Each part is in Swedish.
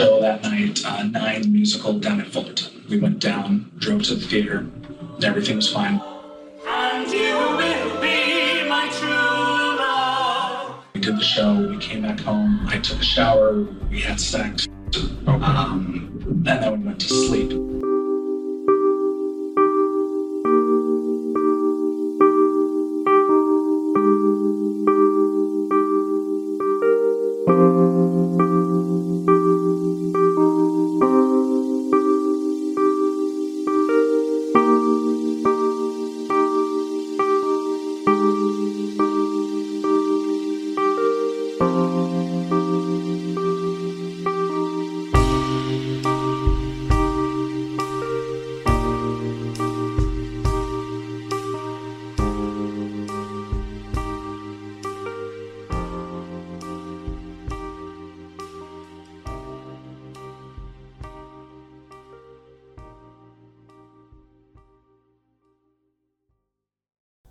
show that night, uh, Nine musical down at Fullerton. We went down, drove to the theater, and everything was fine. And you will be my true love. We did the show, we came back home, I took a shower, we had sex, um, and then we went to sleep.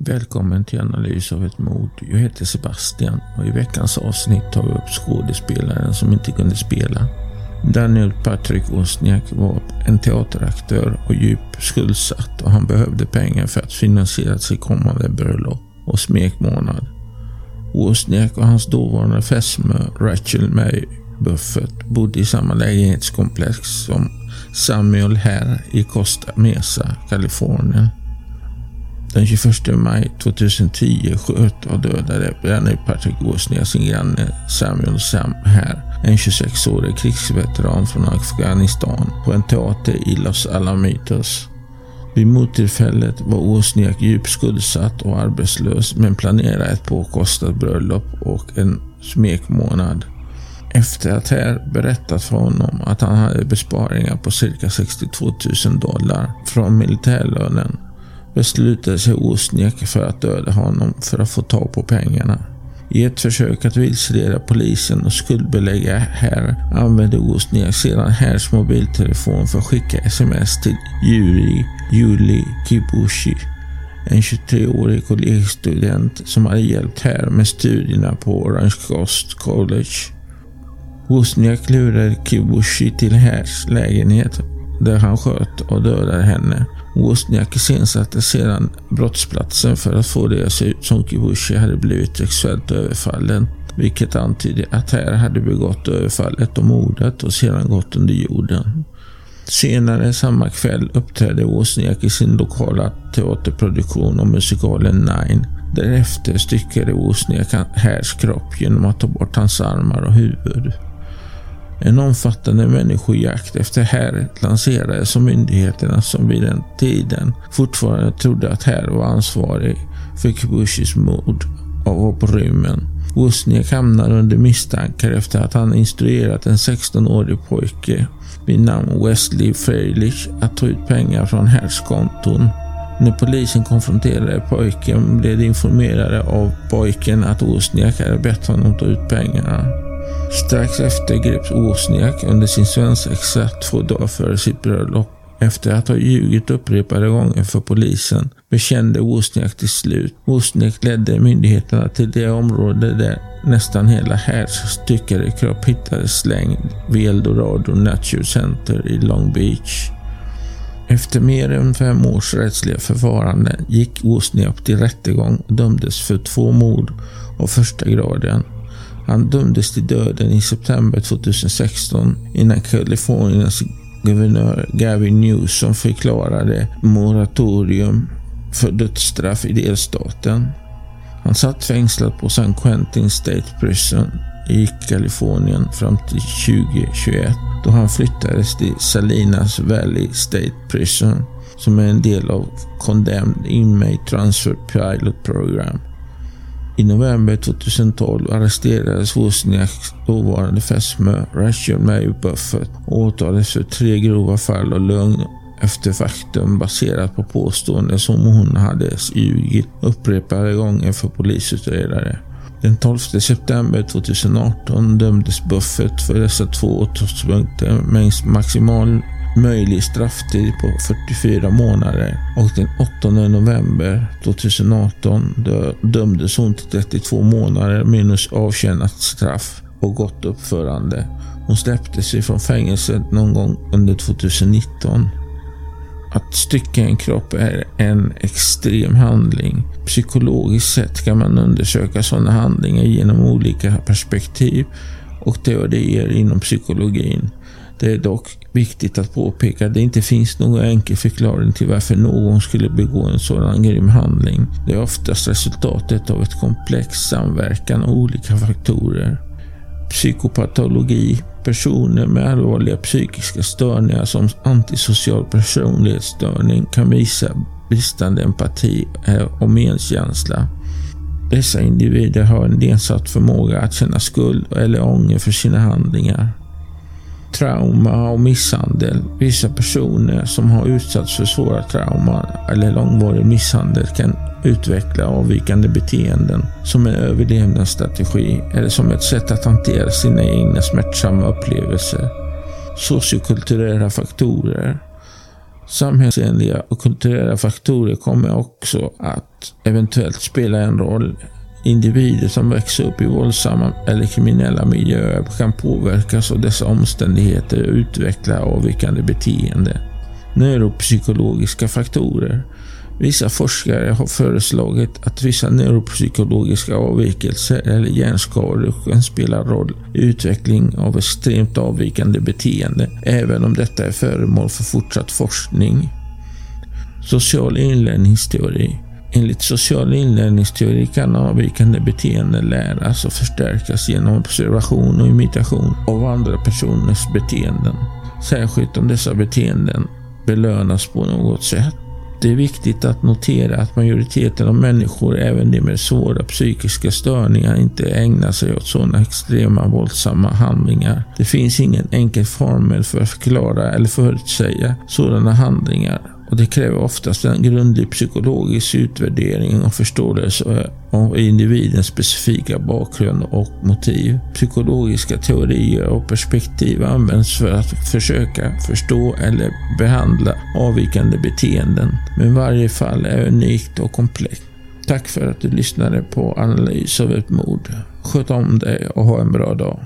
Välkommen till analys av ett mord. Jag heter Sebastian och i veckans avsnitt tar vi upp skådespelaren som inte kunde spela. Daniel Patrick Wozniak var en teateraktör och djupt skuldsatt och han behövde pengar för att finansiera sitt kommande bröllop och smekmånad. Wozniak och hans dåvarande fästmö Rachel May Buffett bodde i samma lägenhetskomplex som Samuel här i Costa Mesa, Kalifornien. Den 21 maj 2010 sköt och dödade Benny Patrick Wozniak sin granne Samuel Sam här, en 26-årig krigsveteran från Afghanistan, på en teater i Los Alamitos. Vid mordtillfället var Wozniak djupt skuldsatt och arbetslös men planerade ett påkostat bröllop och en smekmånad. Efter att här berättat för honom att han hade besparingar på cirka 62 000 dollar från militärlönen beslutade sig Wozniak för att döda honom för att få tag på pengarna. I ett försök att vilseleda polisen och skuldbelägga här använde Wozniak sedan Härs mobiltelefon för att skicka sms till Yuri Juli Kibushi, en 23-årig kollegstudent som hade hjälpt här med studierna på Orange Coast College. Wozniak lurade Kibushi till Härs lägenhet där han sköt och dödade henne. Wozniak iscensatte sedan brottsplatsen för att få det att se ut som Kibushi hade blivit sexuellt överfallen, vilket antydde att här hade begått överfallet och mordet och sedan gått under jorden. Senare samma kväll uppträdde Wozniak i sin lokala teaterproduktion om musikalen Nine. Därefter styckade Wozniak Härs kropp genom att ta bort hans armar och huvud. En omfattande människojakt efter här lanserades av myndigheterna som vid den tiden fortfarande trodde att här var ansvarig för Kibushis mord och var på rymmen. Wozniak hamnar under misstankar efter att han instruerat en 16-årig pojke vid namn Wesley Freilich att ta ut pengar från Hers konton. När polisen konfronterade pojken blev de informerade av pojken att Wozniak hade bett honom ta ut pengarna. Strax efter greps Wozniak under sin svensexa två dagar före sitt bröllop. Efter att ha ljugit upprepade gånger för polisen bekände Wozniak till slut. Wozniak ledde myndigheterna till det område där nästan hela Härs styckade kropp hittades slängd vid Eldorado Nature Center i Long Beach. Efter mer än fem års rättsliga förfarande gick Wozniak till rättegång och dömdes för två mord av första graden. Han dömdes till döden i september 2016 innan Kaliforniens guvernör Gavin Newsom förklarade moratorium för dödsstraff i delstaten. Han satt fängslad på San Quentin State Prison i Kalifornien fram till 2021 då han flyttades till Salinas Valley State Prison som är en del av Condemned Inmate Transfer Pilot Program. I november 2012 arresterades Wozniaks dåvarande fästmö Rachel May Buffett och åtalades för tre grova fall av lögn efter faktum baserat på påståenden som hon hade ljugit upprepade gånger för polisutredare. Den 12 september 2018 dömdes Buffett för dessa två åtalspunkter med maximal möjlig strafftid på 44 månader och den 8 november 2018 dömdes hon till 32 månader minus avtjänat straff och gott uppförande. Hon släpptes ifrån fängelset någon gång under 2019. Att stycka en kropp är en extrem handling. Psykologiskt sett kan man undersöka sådana handlingar genom olika perspektiv och teorier inom psykologin. Det är dock viktigt att påpeka att det inte finns någon enkel förklaring till varför någon skulle begå en sådan grym handling. Det är oftast resultatet av ett komplext samverkan av olika faktorer. Psykopatologi, personer med allvarliga psykiska störningar som antisocial personlighetsstörning kan visa bristande empati och medkänsla. Dessa individer har en nedsatt förmåga att känna skuld eller ånger för sina handlingar trauma och misshandel. Vissa personer som har utsatts för svåra trauman eller långvarig misshandel kan utveckla avvikande beteenden som en överlevnadsstrategi eller som ett sätt att hantera sina egna smärtsamma upplevelser. Sociokulturella faktorer Samhällsenliga och kulturella faktorer kommer också att eventuellt spela en roll Individer som växer upp i våldsamma eller kriminella miljöer kan påverkas av dessa omständigheter och utveckla avvikande beteende. Neuropsykologiska faktorer Vissa forskare har föreslagit att vissa neuropsykologiska avvikelser eller hjärnskador kan spela roll i utveckling av extremt avvikande beteende, även om detta är föremål för fortsatt forskning. Social inlärningsteori Enligt social inlärningsteori kan avvikande beteenden läras och förstärkas genom observation och imitation av andra personers beteenden. Särskilt om dessa beteenden belönas på något sätt. Det är viktigt att notera att majoriteten av människor, även de med svåra psykiska störningar, inte ägnar sig åt sådana extrema våldsamma handlingar. Det finns ingen enkel formel för att förklara eller förutsäga sådana handlingar och det kräver oftast en grundlig psykologisk utvärdering och förståelse av individens specifika bakgrund och motiv. Psykologiska teorier och perspektiv används för att försöka förstå eller behandla avvikande beteenden. Men varje fall är unikt och komplext. Tack för att du lyssnade på analys av ett mord. Sköt om dig och ha en bra dag.